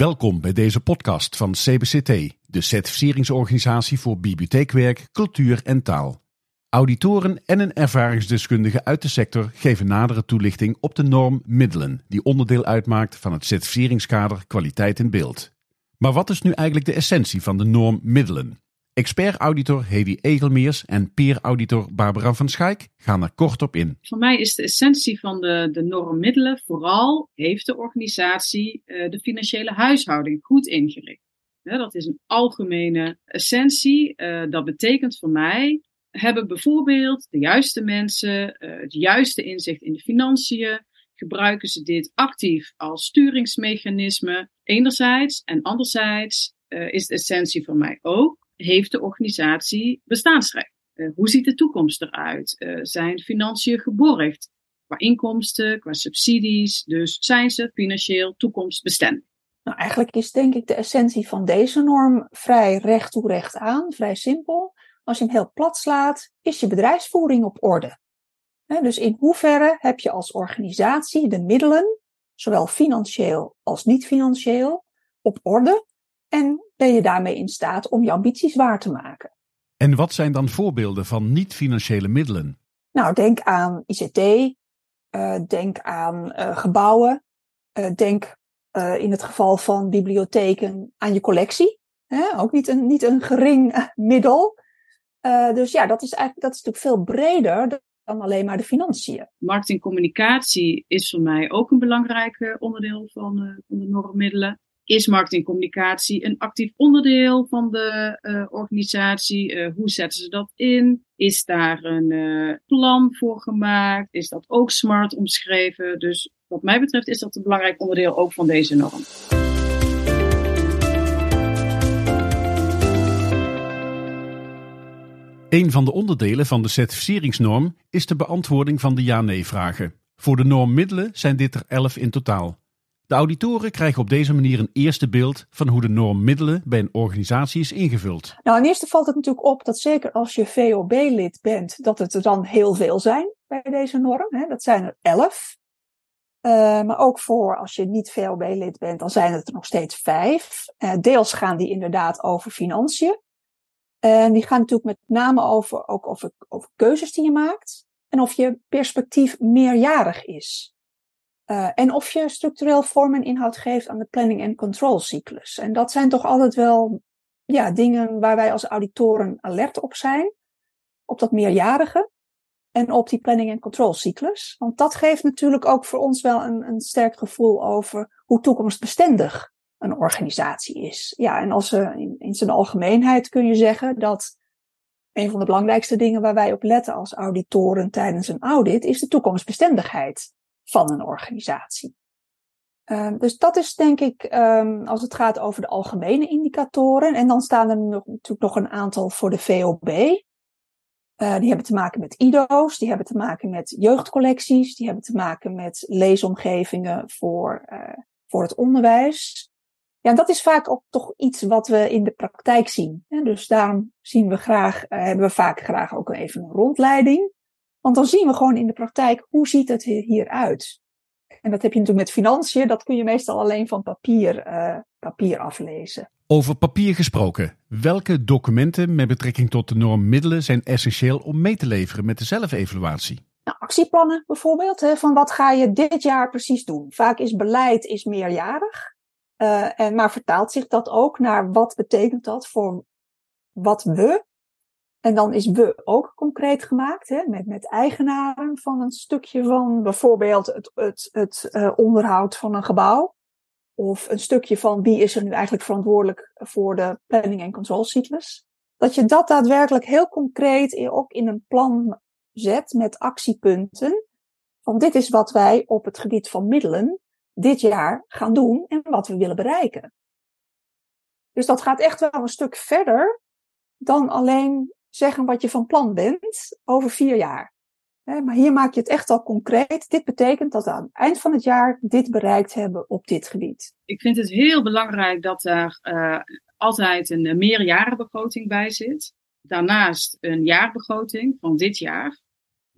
Welkom bij deze podcast van CBCT, de certificeringsorganisatie voor bibliotheekwerk, cultuur en taal. Auditoren en een ervaringsdeskundige uit de sector geven nadere toelichting op de norm middelen, die onderdeel uitmaakt van het certificeringskader kwaliteit in beeld. Maar wat is nu eigenlijk de essentie van de norm middelen? Expert-auditor Hedy Egelmeers en peer-auditor Barbara van Schaik gaan er kort op in. Voor mij is de essentie van de, de normmiddelen vooral heeft de organisatie uh, de financiële huishouding goed ingericht. dat is een algemene essentie. Uh, dat betekent voor mij hebben bijvoorbeeld de juiste mensen uh, het juiste inzicht in de financiën. Gebruiken ze dit actief als sturingsmechanisme enerzijds en anderzijds is de essentie voor mij ook heeft de organisatie bestaansrecht? Uh, hoe ziet de toekomst eruit? Uh, zijn financiën geborgd? Qua inkomsten, qua subsidies. Dus zijn ze financieel toekomstbestendig? Nou, eigenlijk is denk ik de essentie van deze norm vrij recht toe recht aan, vrij simpel. Als je hem heel plat slaat, is je bedrijfsvoering op orde. dus in hoeverre heb je als organisatie de middelen, zowel financieel als niet financieel, op orde en ben je daarmee in staat om je ambities waar te maken. En wat zijn dan voorbeelden van niet-financiële middelen? Nou, denk aan ICT, uh, eh, denk aan uh, gebouwen, uh, denk in het geval van bibliotheken aan je collectie. Hè? Ook niet een, niet een gering middel. dus ja, dat is eigenlijk dat is natuurlijk veel breder dan alleen maar de financiën. Marketingcommunicatie is voor mij ook een belangrijk onderdeel van, van de normmiddelen. Is marketingcommunicatie een actief onderdeel van de uh, organisatie? Uh, hoe zetten ze dat in? Is daar een uh, plan voor gemaakt? Is dat ook smart omschreven? Dus wat mij betreft is dat een belangrijk onderdeel ook van deze norm. Een van de onderdelen van de certificeringsnorm is de beantwoording van de ja-nee-vragen. Voor de norm middelen zijn dit er 11 in totaal. De auditoren krijgen op deze manier een eerste beeld van hoe de norm middelen bij een organisatie is ingevuld. Nou, ten eerste valt het natuurlijk op dat zeker als je VOB-lid bent, dat het er dan heel veel zijn bij deze norm. Hè. Dat zijn er elf. Uh, maar ook voor als je niet VOB-lid bent, dan zijn het er nog steeds vijf. Uh, deels gaan die inderdaad over financiën. En die gaan natuurlijk met name over, ook over keuzes die je maakt. En of je perspectief meerjarig is. Uh, en of je structureel vorm en inhoud geeft aan de planning en control cyclus. En dat zijn toch altijd wel ja, dingen waar wij als auditoren alert op zijn. Op dat meerjarige en op die planning en control cyclus. Want dat geeft natuurlijk ook voor ons wel een, een sterk gevoel over hoe toekomstbestendig een organisatie is. Ja, en als uh, in, in zijn algemeenheid kun je zeggen dat een van de belangrijkste dingen waar wij op letten als auditoren tijdens een audit is de toekomstbestendigheid van een organisatie. Uh, dus dat is denk ik, um, als het gaat over de algemene indicatoren. En dan staan er natuurlijk nog een aantal voor de VOB. Uh, die hebben te maken met IDO's, die hebben te maken met jeugdcollecties, die hebben te maken met leesomgevingen voor, uh, voor het onderwijs. Ja, dat is vaak ook toch iets wat we in de praktijk zien. Dus daarom zien we graag, hebben we vaak graag ook even een rondleiding. Want dan zien we gewoon in de praktijk, hoe ziet het hieruit? En dat heb je natuurlijk met financiën, dat kun je meestal alleen van papier, uh, papier aflezen. Over papier gesproken, welke documenten met betrekking tot de norm middelen zijn essentieel om mee te leveren met de zelfevaluatie? Nou, actieplannen bijvoorbeeld, hè, van wat ga je dit jaar precies doen? Vaak is beleid is meerjarig, uh, en, maar vertaalt zich dat ook naar wat betekent dat voor wat we en dan is we ook concreet gemaakt, hè, met, met eigenaren van een stukje van bijvoorbeeld het, het, het uh, onderhoud van een gebouw. Of een stukje van wie is er nu eigenlijk verantwoordelijk voor de planning- en controlcyclus. Dat je dat daadwerkelijk heel concreet ook in een plan zet met actiepunten. Van dit is wat wij op het gebied van middelen dit jaar gaan doen en wat we willen bereiken. Dus dat gaat echt wel een stuk verder dan alleen zeggen wat je van plan bent over vier jaar. Maar hier maak je het echt al concreet. Dit betekent dat we aan het eind van het jaar dit bereikt hebben op dit gebied. Ik vind het heel belangrijk dat er uh, altijd een meerjarenbegroting bij zit. Daarnaast een jaarbegroting van dit jaar.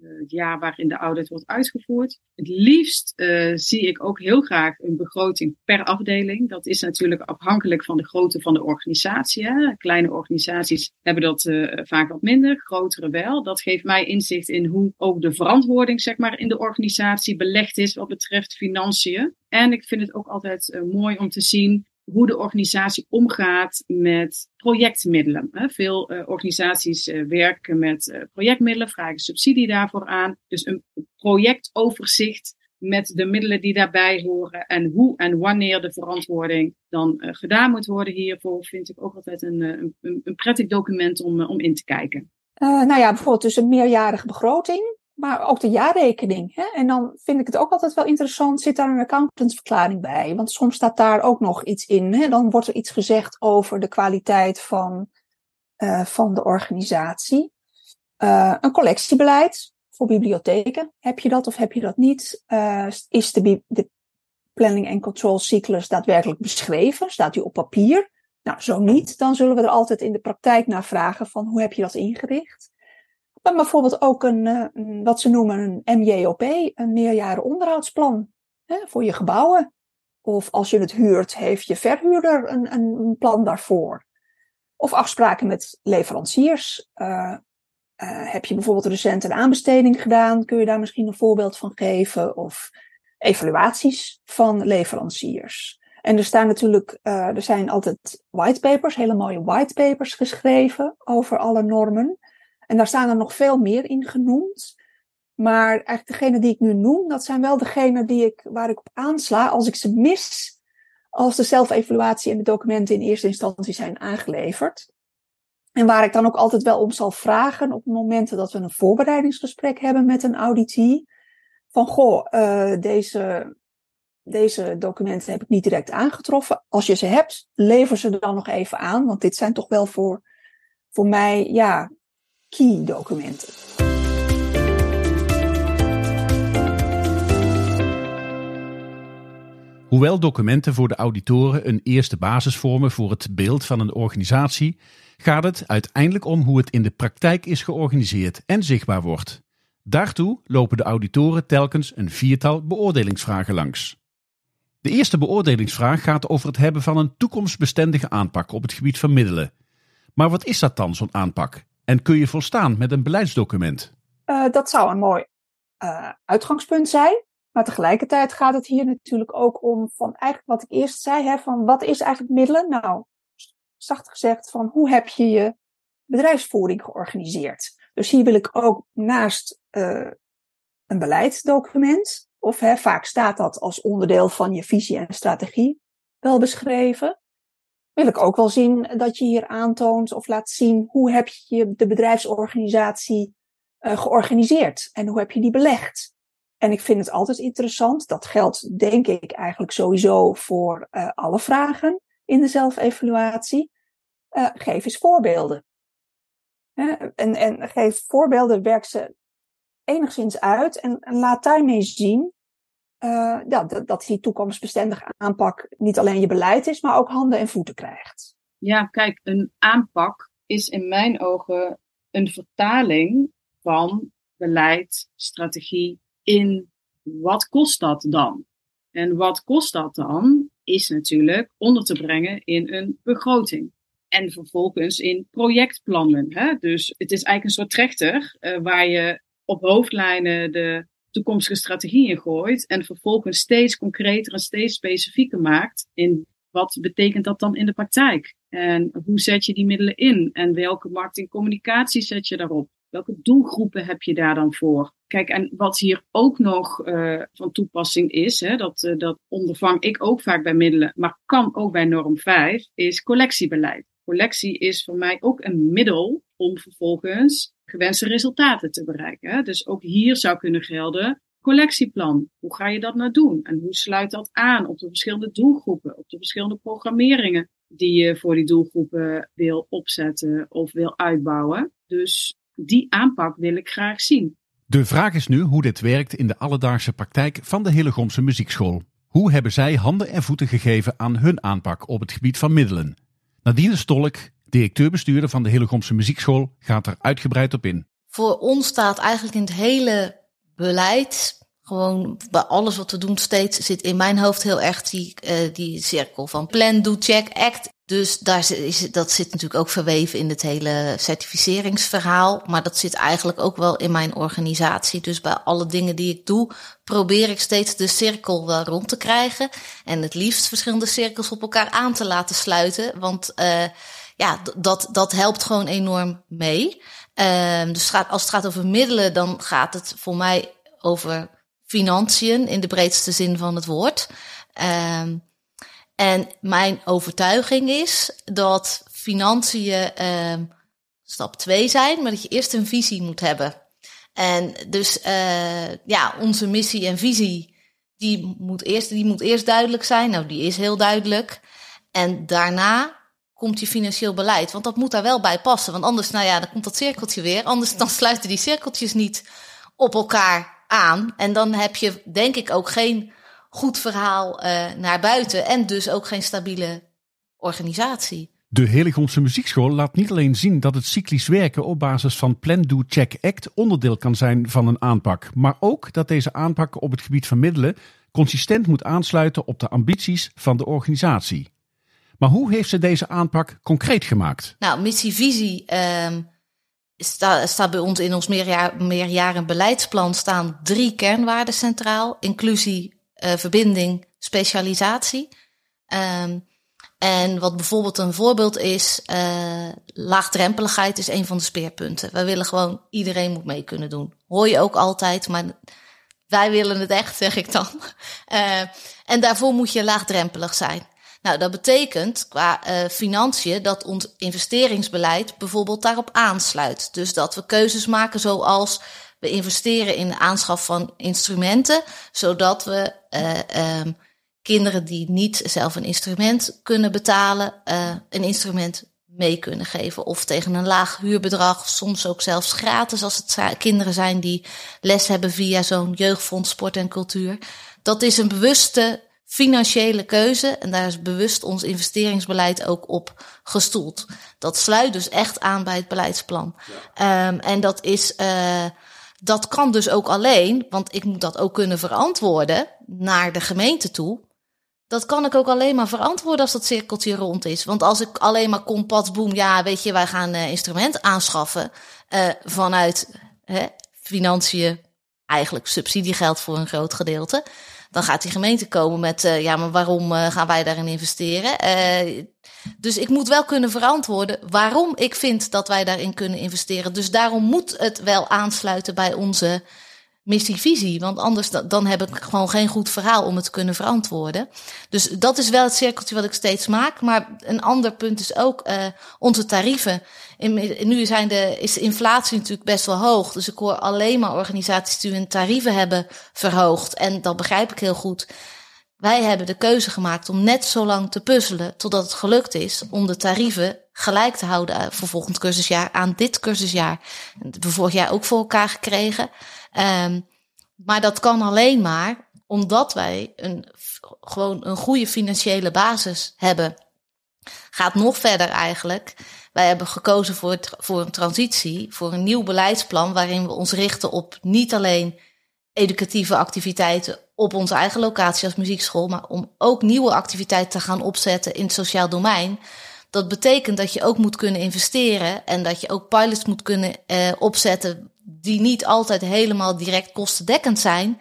Het jaar waarin de audit wordt uitgevoerd. Het liefst uh, zie ik ook heel graag een begroting per afdeling. Dat is natuurlijk afhankelijk van de grootte van de organisatie. Kleine organisaties hebben dat uh, vaak wat minder, grotere wel. Dat geeft mij inzicht in hoe ook de verantwoording zeg maar, in de organisatie belegd is wat betreft financiën. En ik vind het ook altijd mooi om te zien hoe de organisatie omgaat met projectmiddelen. Veel uh, organisaties uh, werken met uh, projectmiddelen, vragen subsidie daarvoor aan. Dus een projectoverzicht met de middelen die daarbij horen en hoe en wanneer de verantwoording dan gedaan moet worden hiervoor, vind ik ook altijd een, een, een prettig document om, om in te kijken. nou ja, bijvoorbeeld dus een meerjarige begroting maar ook de jaarrekening. Hè? En dan vind ik het ook altijd wel interessant, zit daar een accountantsverklaring bij? Want soms staat daar ook nog iets in. Hè? Dan wordt er iets gezegd over de kwaliteit van, uh, van de organisatie. Uh, een collectiebeleid voor bibliotheken. Heb je dat of heb je dat niet? Uh, is de, de planning en control cyclus daadwerkelijk beschreven? Staat die op papier? Nou, zo niet. Dan zullen we er altijd in de praktijk naar vragen van hoe heb je dat ingericht? Maar bijvoorbeeld ook een, eh, een, wat ze noemen een MJOP, een meerjaren onderhoudsplan hè, voor je gebouwen. Of als je het huurt, heeft je verhuurder een, een plan daarvoor. Of afspraken met leveranciers. Uh, uh, heb je bijvoorbeeld recent een aanbesteding gedaan? Kun je daar misschien een voorbeeld van geven? Of evaluaties van leveranciers. En er staan natuurlijk, er zijn altijd whitepapers, hele mooie whitepapers geschreven over alle normen. En daar staan er nog veel meer in genoemd. Maar eigenlijk degene die ik nu noem, dat zijn wel degene die ik, waar ik op aansla als ik ze mis. Als de zelfevaluatie en de documenten in eerste instantie zijn aangeleverd. En waar ik dan ook altijd wel om zal vragen op momenten dat we een voorbereidingsgesprek hebben met een auditee. Van goh, uh, deze, deze documenten heb ik niet direct aangetroffen. Als je ze hebt, lever ze dan nog even aan. Want dit zijn toch wel voor, voor mij, ja, key documenten. Hoewel documenten voor de auditoren een eerste basis vormen voor het beeld van een organisatie, gaat het uiteindelijk om hoe het in de praktijk is georganiseerd en zichtbaar wordt. Daartoe lopen de auditoren telkens een viertal beoordelingsvragen langs. De eerste beoordelingsvraag gaat over het hebben van een toekomstbestendige aanpak op het gebied van middelen. Maar wat is dat dan, zo'n aanpak? En kun je volstaan met een beleidsdocument? Uh, dat zou een mooi uh, uitgangspunt zijn. Maar tegelijkertijd gaat het hier natuurlijk ook om van eigenlijk wat ik eerst zei, hè, van wat is eigenlijk middelen? Nou, zacht gezegd, van hoe heb je je bedrijfsvoering georganiseerd? Dus hier wil ik ook naast uh, een beleidsdocument, of hè, vaak staat dat als onderdeel van je visie en strategie wel beschreven wil ik ook wel zien dat je hier aantoont of laat zien hoe heb je de bedrijfsorganisatie uh, georganiseerd en hoe heb je die belegd. En ik vind het altijd interessant, dat geldt denk ik eigenlijk sowieso voor uh, alle vragen in de zelfevaluatie. Uh, geef eens voorbeelden. en, en geef voorbeelden, werk ze enigszins uit en, en laat daarmee zien uh, ja, dat, dat die toekomstbestendige aanpak niet alleen je beleid is, maar ook handen en voeten krijgt. Ja, kijk, een aanpak is in mijn ogen een vertaling van beleid, strategie in wat kost dat dan? En wat kost dat dan? Is natuurlijk onder te brengen in een begroting. En vervolgens in projectplannen. Hè? Dus het is eigenlijk een soort trechter uh, waar je op hoofdlijnen de toekomstige strategieën gooit en vervolgens steeds concreter en steeds specifieker maakt in wat betekent dat dan in de praktijk? En hoe zet je die middelen in? En welke marketingcommunicatie zet je daarop? Welke doelgroepen heb je daar dan voor? Kijk, en wat hier ook nog uh, van toepassing is, hè, dat, uh, dat ondervang ik ook vaak bij middelen, maar kan ook bij norm 5, is collectiebeleid. Collectie is voor mij ook een middel om vervolgens gewenste resultaten te bereiken. Dus ook hier zou kunnen gelden collectieplan. Hoe ga je dat nou doen? En hoe sluit dat aan op de verschillende doelgroepen, op de verschillende programmeringen die je voor die doelgroepen wil opzetten of wil uitbouwen? Dus die aanpak wil ik graag zien. De vraag is nu hoe dit werkt in de alledaagse praktijk van de Hillegomse Muziekschool. Hoe hebben zij handen en voeten gegeven aan hun aanpak op het gebied van middelen? Nadine Stolk, directeur-bestuurder van de Hillegomse Muziekschool, gaat er uitgebreid op in. voor ons staat eigenlijk in het hele beleid, gewoon bij alles wat we doen steeds, zit in mijn hoofd heel erg die, uh, die cirkel van plan, do, check, act. Dus daar is, dat zit natuurlijk ook verweven in het hele certificeringsverhaal. Maar dat zit eigenlijk ook wel in mijn organisatie. Dus bij alle dingen die ik doe, probeer ik steeds de cirkel wel rond te krijgen. En het liefst verschillende cirkels op elkaar aan te laten sluiten. Want uh, ja, dat, dat helpt gewoon enorm mee. Um, dus als het gaat over middelen, dan gaat het voor mij over financiën in de breedste zin van het woord. Um, en mijn overtuiging is dat financiën um, stap 2 zijn, maar dat je eerst een visie moet hebben. En dus uh, ja, onze missie en visie, die moet, eerst, die moet eerst duidelijk zijn. Nou, die is heel duidelijk. En daarna komt je financieel beleid. Want dat moet daar wel bij passen. Want anders, nou ja, dan komt dat cirkeltje weer. Anders dan sluiten die cirkeltjes niet op elkaar aan. En dan heb je, denk ik, ook geen goed verhaal uh, naar buiten. En dus ook geen stabiele organisatie. De Heligonse Muziekschool laat niet alleen zien dat het cyclisch werken op basis van Plan, Do, Check, Act onderdeel kan zijn van een aanpak, maar ook dat deze aanpak op het gebied van middelen consistent moet aansluiten op de ambities van de organisatie. Maar hoe heeft ze deze aanpak concreet gemaakt? Nou, missie-visie um, staat sta bij ons in ons meerjaar, meerjaren beleidsplan staan drie kernwaarden centraal: inclusie, uh, verbinding, specialisatie. Um, en wat bijvoorbeeld een voorbeeld is, uh, laagdrempeligheid is een van de speerpunten. Wij willen gewoon, iedereen moet mee kunnen doen. Hoor je ook altijd, maar wij willen het echt, zeg ik dan. Uh, en daarvoor moet je laagdrempelig zijn. Nou, dat betekent qua uh, financiën dat ons investeringsbeleid bijvoorbeeld daarop aansluit. Dus dat we keuzes maken zoals we investeren in de aanschaf van instrumenten, zodat we uh, um, kinderen die niet zelf een instrument kunnen betalen, uh, een instrument mee kunnen geven. Of tegen een laag huurbedrag, soms ook zelfs gratis als het kinderen zijn die les hebben via zo'n jeugdfonds sport en cultuur. Dat is een bewuste financiële keuze en daar is bewust ons investeringsbeleid ook op gestoeld. Dat sluit dus echt aan bij het beleidsplan. Ja. Um, en dat is, uh, dat kan dus ook alleen, want ik moet dat ook kunnen verantwoorden naar de gemeente toe. Dat kan ik ook alleen maar verantwoorden als dat cirkeltje rond is. Want als ik alleen maar kom, boem, ja, weet je, wij gaan uh, instrument aanschaffen uh, vanuit hè, financiën, eigenlijk subsidiegeld voor een groot gedeelte dan gaat die gemeente komen met, uh, ja, maar waarom uh, gaan wij daarin investeren? Uh, dus ik moet wel kunnen verantwoorden waarom ik vind dat wij daarin kunnen investeren. Dus daarom moet het wel aansluiten bij onze missie-visie. Want anders dan heb ik gewoon geen goed verhaal om het te kunnen verantwoorden. Dus dat is wel het cirkeltje wat ik steeds maak. Maar een ander punt is ook uh, onze tarieven. Nu zijn de, is de inflatie natuurlijk best wel hoog. Dus ik hoor alleen maar organisaties die hun tarieven hebben verhoogd. En dat begrijp ik heel goed. Wij hebben de keuze gemaakt om net zo lang te puzzelen totdat het gelukt is om de tarieven gelijk te houden voor volgend cursusjaar aan dit cursusjaar. Dat hebben vorig jaar ook voor elkaar gekregen. Um, maar dat kan alleen maar omdat wij een, gewoon een goede financiële basis hebben. Gaat nog verder eigenlijk. Wij hebben gekozen voor, voor een transitie, voor een nieuw beleidsplan waarin we ons richten op niet alleen educatieve activiteiten op onze eigen locatie als muziekschool, maar om ook nieuwe activiteiten te gaan opzetten in het sociaal domein. Dat betekent dat je ook moet kunnen investeren en dat je ook pilots moet kunnen uh, opzetten die niet altijd helemaal direct kostendekkend zijn.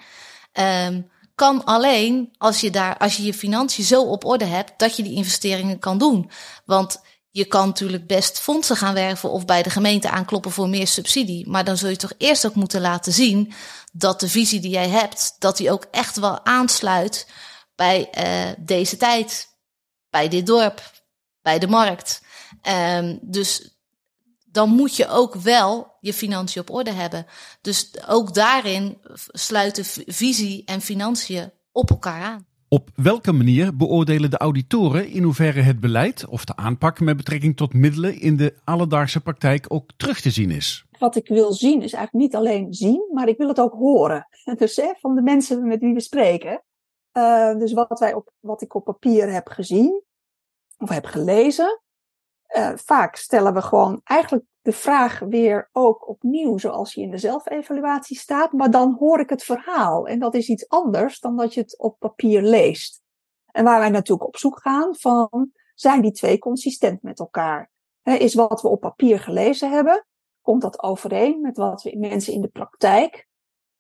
Um, kan alleen als je daar, als je je financiën zo op orde hebt, dat je die investeringen kan doen. Want je kan natuurlijk best fondsen gaan werven of bij de gemeente aankloppen voor meer subsidie. Maar dan zul je toch eerst ook moeten laten zien dat de visie die jij hebt, dat die ook echt wel aansluit bij uh, deze tijd, bij dit dorp, bij de markt. Um, dus dan moet je ook wel je financiën op orde hebben. Dus ook daarin sluiten visie en financiën op elkaar aan. Op welke manier beoordelen de auditoren in hoeverre het beleid of de aanpak met betrekking tot middelen in de alledaagse praktijk ook terug te zien is? Wat ik wil zien is eigenlijk niet alleen zien, maar ik wil het ook horen. Dus hè, van de mensen met wie we spreken. Uh, dus wat, wij op, wat ik op papier heb gezien of heb gelezen, uh, vaak stellen we gewoon eigenlijk de vraag weer ook opnieuw zoals je in de zelfevaluatie staat, maar dan hoor ik het verhaal. En dat is iets anders dan dat je het op papier leest. En waar wij natuurlijk op zoek gaan van, zijn die twee consistent met elkaar? Is wat we op papier gelezen hebben, komt dat overeen met wat we mensen in de praktijk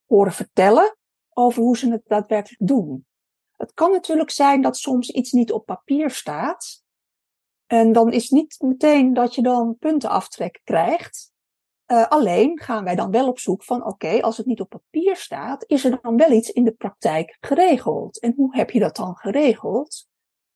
horen vertellen over hoe ze het daadwerkelijk doen? Het kan natuurlijk zijn dat soms iets niet op papier staat, en dan is niet meteen dat je dan puntenaftrek krijgt. Uh, alleen gaan wij dan wel op zoek van, oké, als het niet op papier staat, is er dan wel iets in de praktijk geregeld? En hoe heb je dat dan geregeld?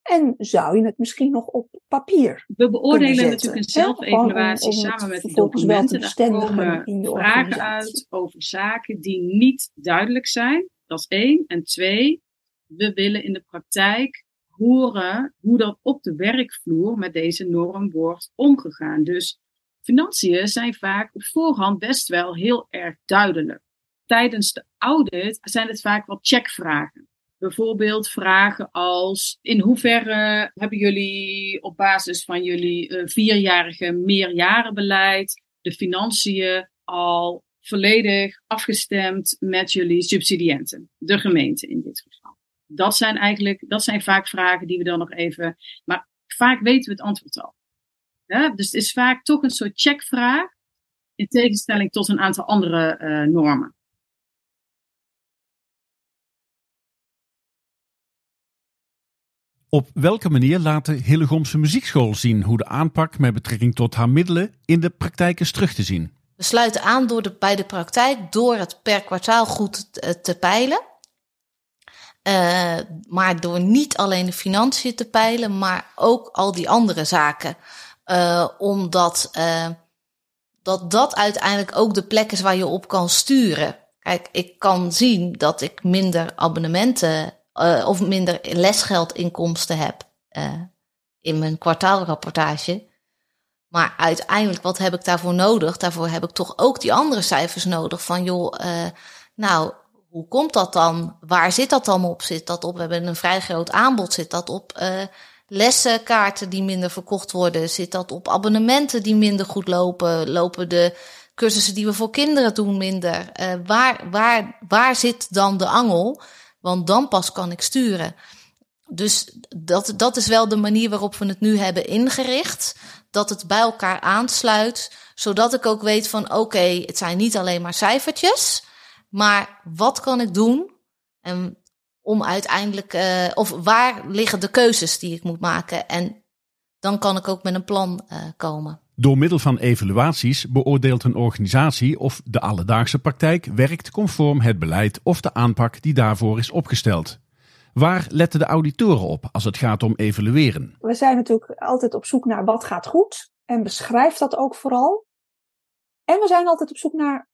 En zou je het misschien nog op papier? We beoordelen natuurlijk een zelfevaluatie samen met de documenten. Daar komen vragen uit over zaken die niet duidelijk zijn. Dat is één. En twee, we willen in de praktijk horen hoe dat op de werkvloer met deze norm wordt omgegaan. Dus financiën zijn vaak op voorhand best wel heel erg duidelijk. Tijdens de audit zijn het vaak wat checkvragen. Bijvoorbeeld vragen als: in hoeverre hebben jullie op basis van jullie uh, vierjarige meerjarenbeleid de financiën al volledig afgestemd met jullie subsidiënten, de gemeente in dit geval? Dat zijn eigenlijk, dat zijn vaak vragen die we dan nog even, maar vaak weten we het antwoord al. Ja, dus het is vaak toch een soort checkvraag, in tegenstelling tot een aantal andere uh, normen. Op welke manier laat de Hillegomse Muziekschool zien hoe de aanpak met betrekking tot haar middelen in de praktijk is terug te zien? We sluiten aan door de, bij de praktijk door het per kwartaal goed te, te peilen. Uh, maar door niet alleen de financiën te peilen, maar ook al die andere zaken. Uh, omdat uh, dat, dat uiteindelijk ook de plek is waar je op kan sturen. Kijk, ik kan zien dat ik minder abonnementen of minder lesgeldinkomsten heb in mijn kwartaalrapportage. Maar uiteindelijk, wat heb ik daarvoor nodig? Daarvoor heb ik toch ook die andere cijfers nodig. Van joh, nou, hoe komt dat dan? Waar zit dat dan op? Zit dat op? We hebben een vrij groot aanbod. Zit dat op uh, lessenkaarten die minder verkocht worden? Zit dat op abonnementen die minder goed lopen? Lopen de cursussen die we voor kinderen doen minder? Uh, waar, waar, waar zit dan de angel? Want dan pas kan ik sturen. Dus dat, dat is wel de manier waarop we het nu hebben ingericht. Dat het bij elkaar aansluit, zodat ik ook weet van oké, het zijn niet alleen maar cijfertjes. Maar wat kan ik doen en om uiteindelijk, uh, of waar liggen de keuzes die ik moet maken? En dan kan ik ook met een plan uh, komen. Door middel van evaluaties beoordeelt een organisatie of de alledaagse praktijk werkt conform het beleid of de aanpak die daarvoor is opgesteld. Waar letten de auditoren op als het gaat om evalueren? We zijn natuurlijk altijd op zoek naar wat gaat goed en beschrijf dat ook vooral. En we zijn altijd op zoek naar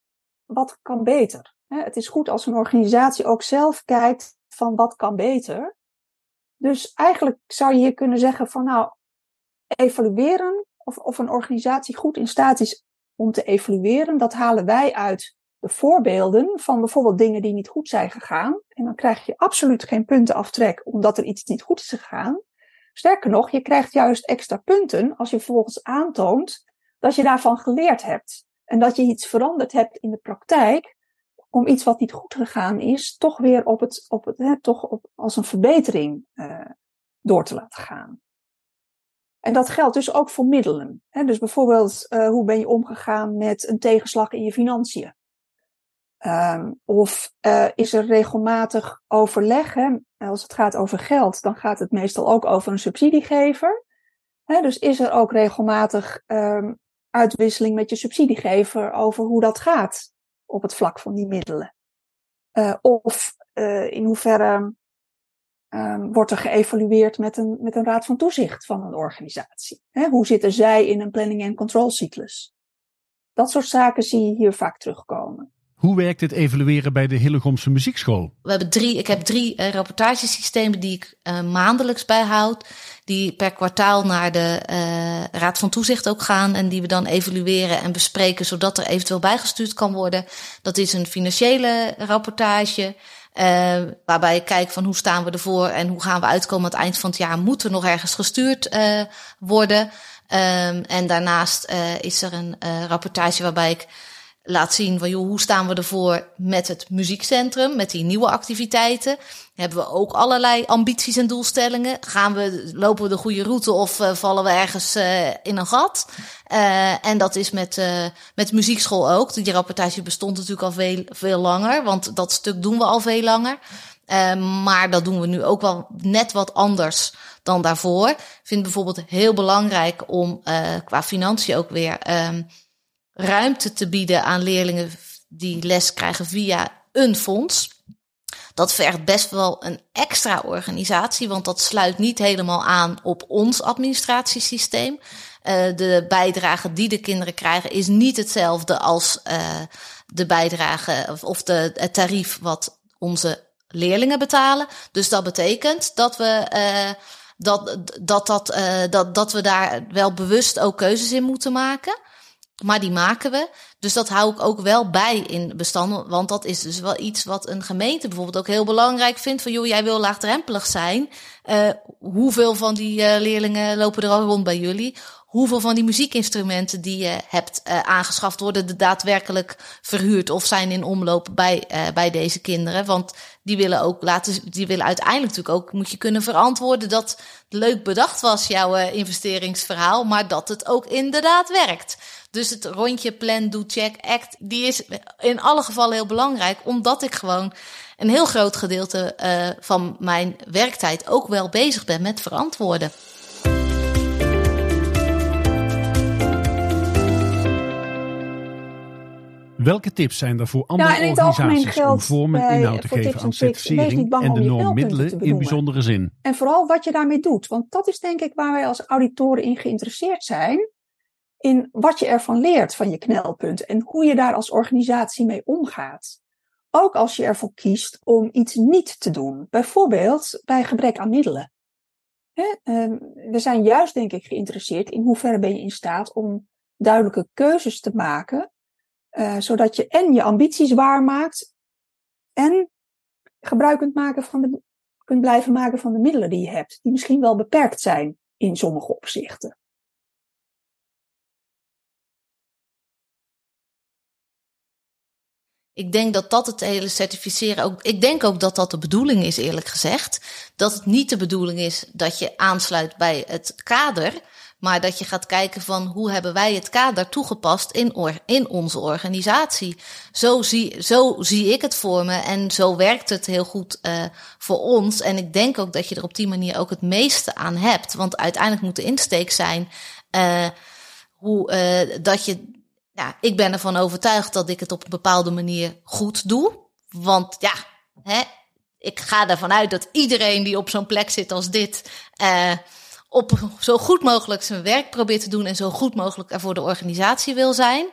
wat kan beter. Het is goed als een organisatie ook zelf kijkt van wat kan beter. Dus eigenlijk zou je hier kunnen zeggen van nou, evalueren of, of een organisatie goed in staat is om te evalueren, dat halen wij uit de voorbeelden van bijvoorbeeld dingen die niet goed zijn gegaan. En dan krijg je absoluut geen puntenaftrek omdat er iets niet goed is gegaan. Sterker nog, je krijgt juist extra punten als je vervolgens aantoont dat je daarvan geleerd hebt. En dat je iets veranderd hebt in de praktijk, om iets wat niet goed gegaan is, toch weer op het, op het hè, toch op, als een verbetering uh, door te laten gaan. En dat geldt dus ook voor middelen. Hè? Dus bijvoorbeeld, uh, hoe ben je omgegaan met een tegenslag in je financiën? Um, of uh, is er regelmatig overleg? Hè? Als het gaat over geld, dan gaat het meestal ook over een subsidiegever. Hè? Dus is er ook regelmatig um, uitwisseling met je subsidiegever over hoe dat gaat? Op het vlak van die middelen? Uh, of uh, in hoeverre um, wordt er geëvalueerd met een, met een raad van toezicht van een organisatie? Hè, hoe zitten zij in een planning- en controlcyclus? Dat soort zaken zie je hier vaak terugkomen. Hoe werkt het evalueren bij de Hillegomse Muziekschool? We hebben drie, ik heb drie uh, rapportagesystemen die ik uh, maandelijks bijhoud. Die per kwartaal naar de uh, Raad van Toezicht ook gaan. En die we dan evalueren en bespreken, zodat er eventueel bijgestuurd kan worden. Dat is een financiële rapportage. waarbij ik kijk van hoe staan we ervoor en hoe gaan we uitkomen aan het eind van het jaar. Moet er nog ergens gestuurd worden? Um, en daarnaast is er een rapportage waarbij ik laat zien van joh, hoe staan we ervoor met het muziekcentrum, met die nieuwe activiteiten. Hebben we ook allerlei ambities en doelstellingen? Gaan we, lopen we de goede route of uh, vallen we ergens uh, in een gat? Uh, en dat is met, met muziekschool ook. Die rapportage bestond natuurlijk al veel, veel langer, want dat stuk doen we al veel langer. maar dat doen we nu ook wel net wat anders dan daarvoor. Ik vind bijvoorbeeld heel belangrijk om qua financiën ook weer um, ruimte te bieden aan leerlingen die les krijgen via een fonds. Dat vergt best wel een extra organisatie, want dat sluit niet helemaal aan op ons administratiesysteem. Uh, de bijdrage die de kinderen krijgen is niet hetzelfde als uh, de bijdrage of de, het tarief wat onze leerlingen betalen. Dus dat betekent dat we. Uh, dat, dat, dat, dat, dat we daar wel bewust ook keuzes in moeten maken. Maar die maken we. Dus dat hou ik ook wel bij in bestanden. Want dat is dus wel iets wat een gemeente bijvoorbeeld ook heel belangrijk vindt. Van joh, jij wil laagdrempelig zijn. Uh, hoeveel van die uh, leerlingen lopen er al rond bij jullie? Hoeveel van die muziekinstrumenten die je hebt uh, aangeschaft worden er daadwerkelijk verhuurd of zijn in omloop bij, bij deze kinderen? Want die willen ook laten, die willen uiteindelijk natuurlijk ook, moet je kunnen verantwoorden dat leuk bedacht was, jouw investeringsverhaal, maar dat het ook inderdaad werkt. Dus het rondje plan, do, check, act, die is in alle gevallen heel belangrijk, omdat ik gewoon een heel groot gedeelte uh, van mijn werktijd ook wel bezig ben met verantwoorden. Welke tips zijn er voor andere ja, organisaties om vorm en inhoud te geven aan certificering en de normmiddelen in bijzondere zin? En vooral wat je daarmee doet, want dat is denk ik waar wij als auditoren in geïnteresseerd zijn in wat je ervan leert van je knelpunt en hoe je daar als organisatie mee omgaat. Ook als je ervoor kiest om iets niet te doen, bijvoorbeeld bij gebrek aan middelen. Ehm, we zijn juist, denk ik, geïnteresseerd in hoeverre ben je in staat om duidelijke keuzes te maken, uh, zodat je en je ambities waarmaakt en gebruik kunt, maken van de, kunt blijven maken van de middelen die je hebt, die misschien wel beperkt zijn in sommige opzichten. Ik denk dat dat het hele certificeren ook. Ik denk ook dat dat de bedoeling is, eerlijk gezegd. Dat het niet de bedoeling is dat je aansluit bij het kader. Maar dat je gaat kijken van hoe hebben wij het kader toegepast in, in onze organisatie. Zo zie, zo zie ik het voor me en zo werkt het heel goed uh, voor ons. En ik denk ook dat je er op die manier ook het meeste aan hebt. Want uiteindelijk moet de insteek zijn uh, hoe, uh, dat je ja, ik ben ervan overtuigd dat ik het op een bepaalde manier goed doe. Want ja, hè, ik ga ervan uit dat iedereen die op zo'n plek zit als dit. Uh, op zo goed mogelijk zijn werk probeert te doen en zo goed mogelijk er voor de organisatie wil zijn.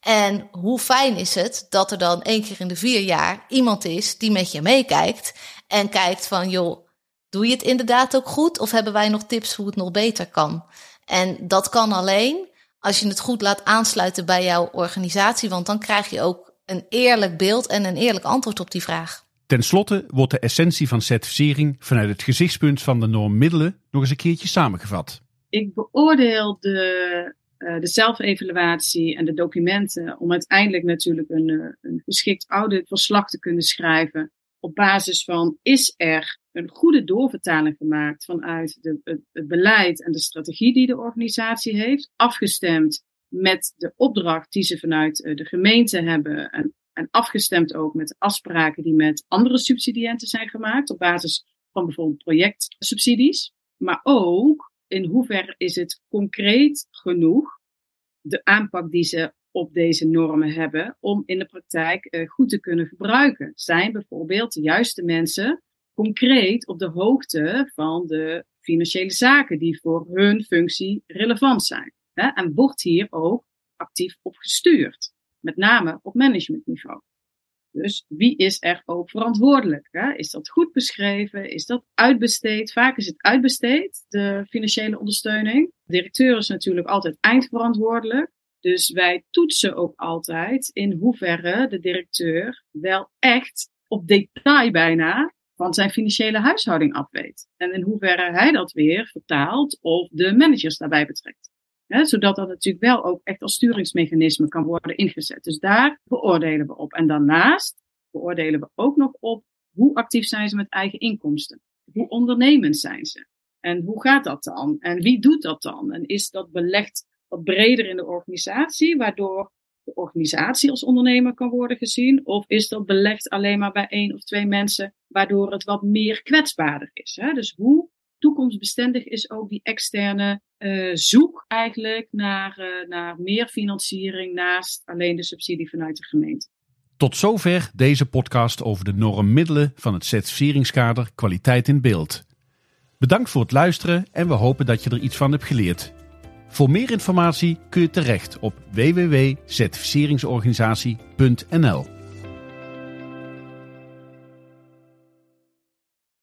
En hoe fijn is het dat er dan één keer in de vier jaar iemand is die met je meekijkt en kijkt van joh, doe je het inderdaad ook goed of hebben wij nog tips hoe het nog beter kan? En dat kan alleen als je het goed laat aansluiten bij jouw organisatie, want dan krijg je ook een eerlijk beeld en een eerlijk antwoord op die vraag. Ten slotte wordt de essentie van certificering vanuit het gezichtspunt van de normmiddelen nog eens een keertje samengevat. Ik beoordeel de, uh, de zelfevaluatie en de documenten om uiteindelijk natuurlijk een, uh, een geschikt auditverslag te kunnen schrijven op basis van is er een goede doorvertaling gemaakt vanuit de, het, beleid en de strategie die de organisatie heeft, afgestemd met de opdracht die ze vanuit eh, de gemeente hebben en, en afgestemd ook met de afspraken die met andere subsidiënten zijn gemaakt op basis van bijvoorbeeld projectsubsidies. Maar ook in hoeverre is het concreet genoeg de aanpak die ze op deze normen hebben om in de praktijk uh, goed te kunnen gebruiken. Zijn bijvoorbeeld de juiste mensen concreet op de hoogte van de financiële zaken die voor hun functie relevant zijn. En wordt hier ook actief op gestuurd, met name op managementniveau. Dus wie is er ook verantwoordelijk? Hè? Is dat goed beschreven? Is dat uitbesteed? Vaak is het uitbesteed, de financiële ondersteuning. De directeur is natuurlijk altijd eindverantwoordelijk. Dus wij toetsen ook altijd in hoeverre de directeur wel echt op detail bijna van zijn financiële huishouding af weet. En in hoeverre hij dat weer vertaalt of de managers daarbij betrekt. Zodat dat natuurlijk wel ook echt als sturingsmechanisme kan worden ingezet. Dus daar beoordelen we op. En daarnaast beoordelen we ook nog op hoe actief zijn ze met eigen inkomsten. Hoe ondernemend zijn ze? En hoe gaat dat dan? En wie doet dat dan? En is dat belegd wat breder in de organisatie, waardoor de organisatie als ondernemer kan worden gezien? Of is dat belegd alleen maar bij één of twee mensen, waardoor het wat meer kwetsbaarder is? Hè? Dus hoe toekomstbestendig is ook die externe uh, zoek eigenlijk naar, uh, naar meer financiering naast alleen de subsidie vanuit de gemeente? Tot zover deze podcast over de normmiddelen van het certificeringskader Kwaliteit in Beeld. Bedankt voor het luisteren en we hopen dat je er iets van hebt geleerd. Voor meer informatie kun je terecht op www.certificeringsorganisatie.nl.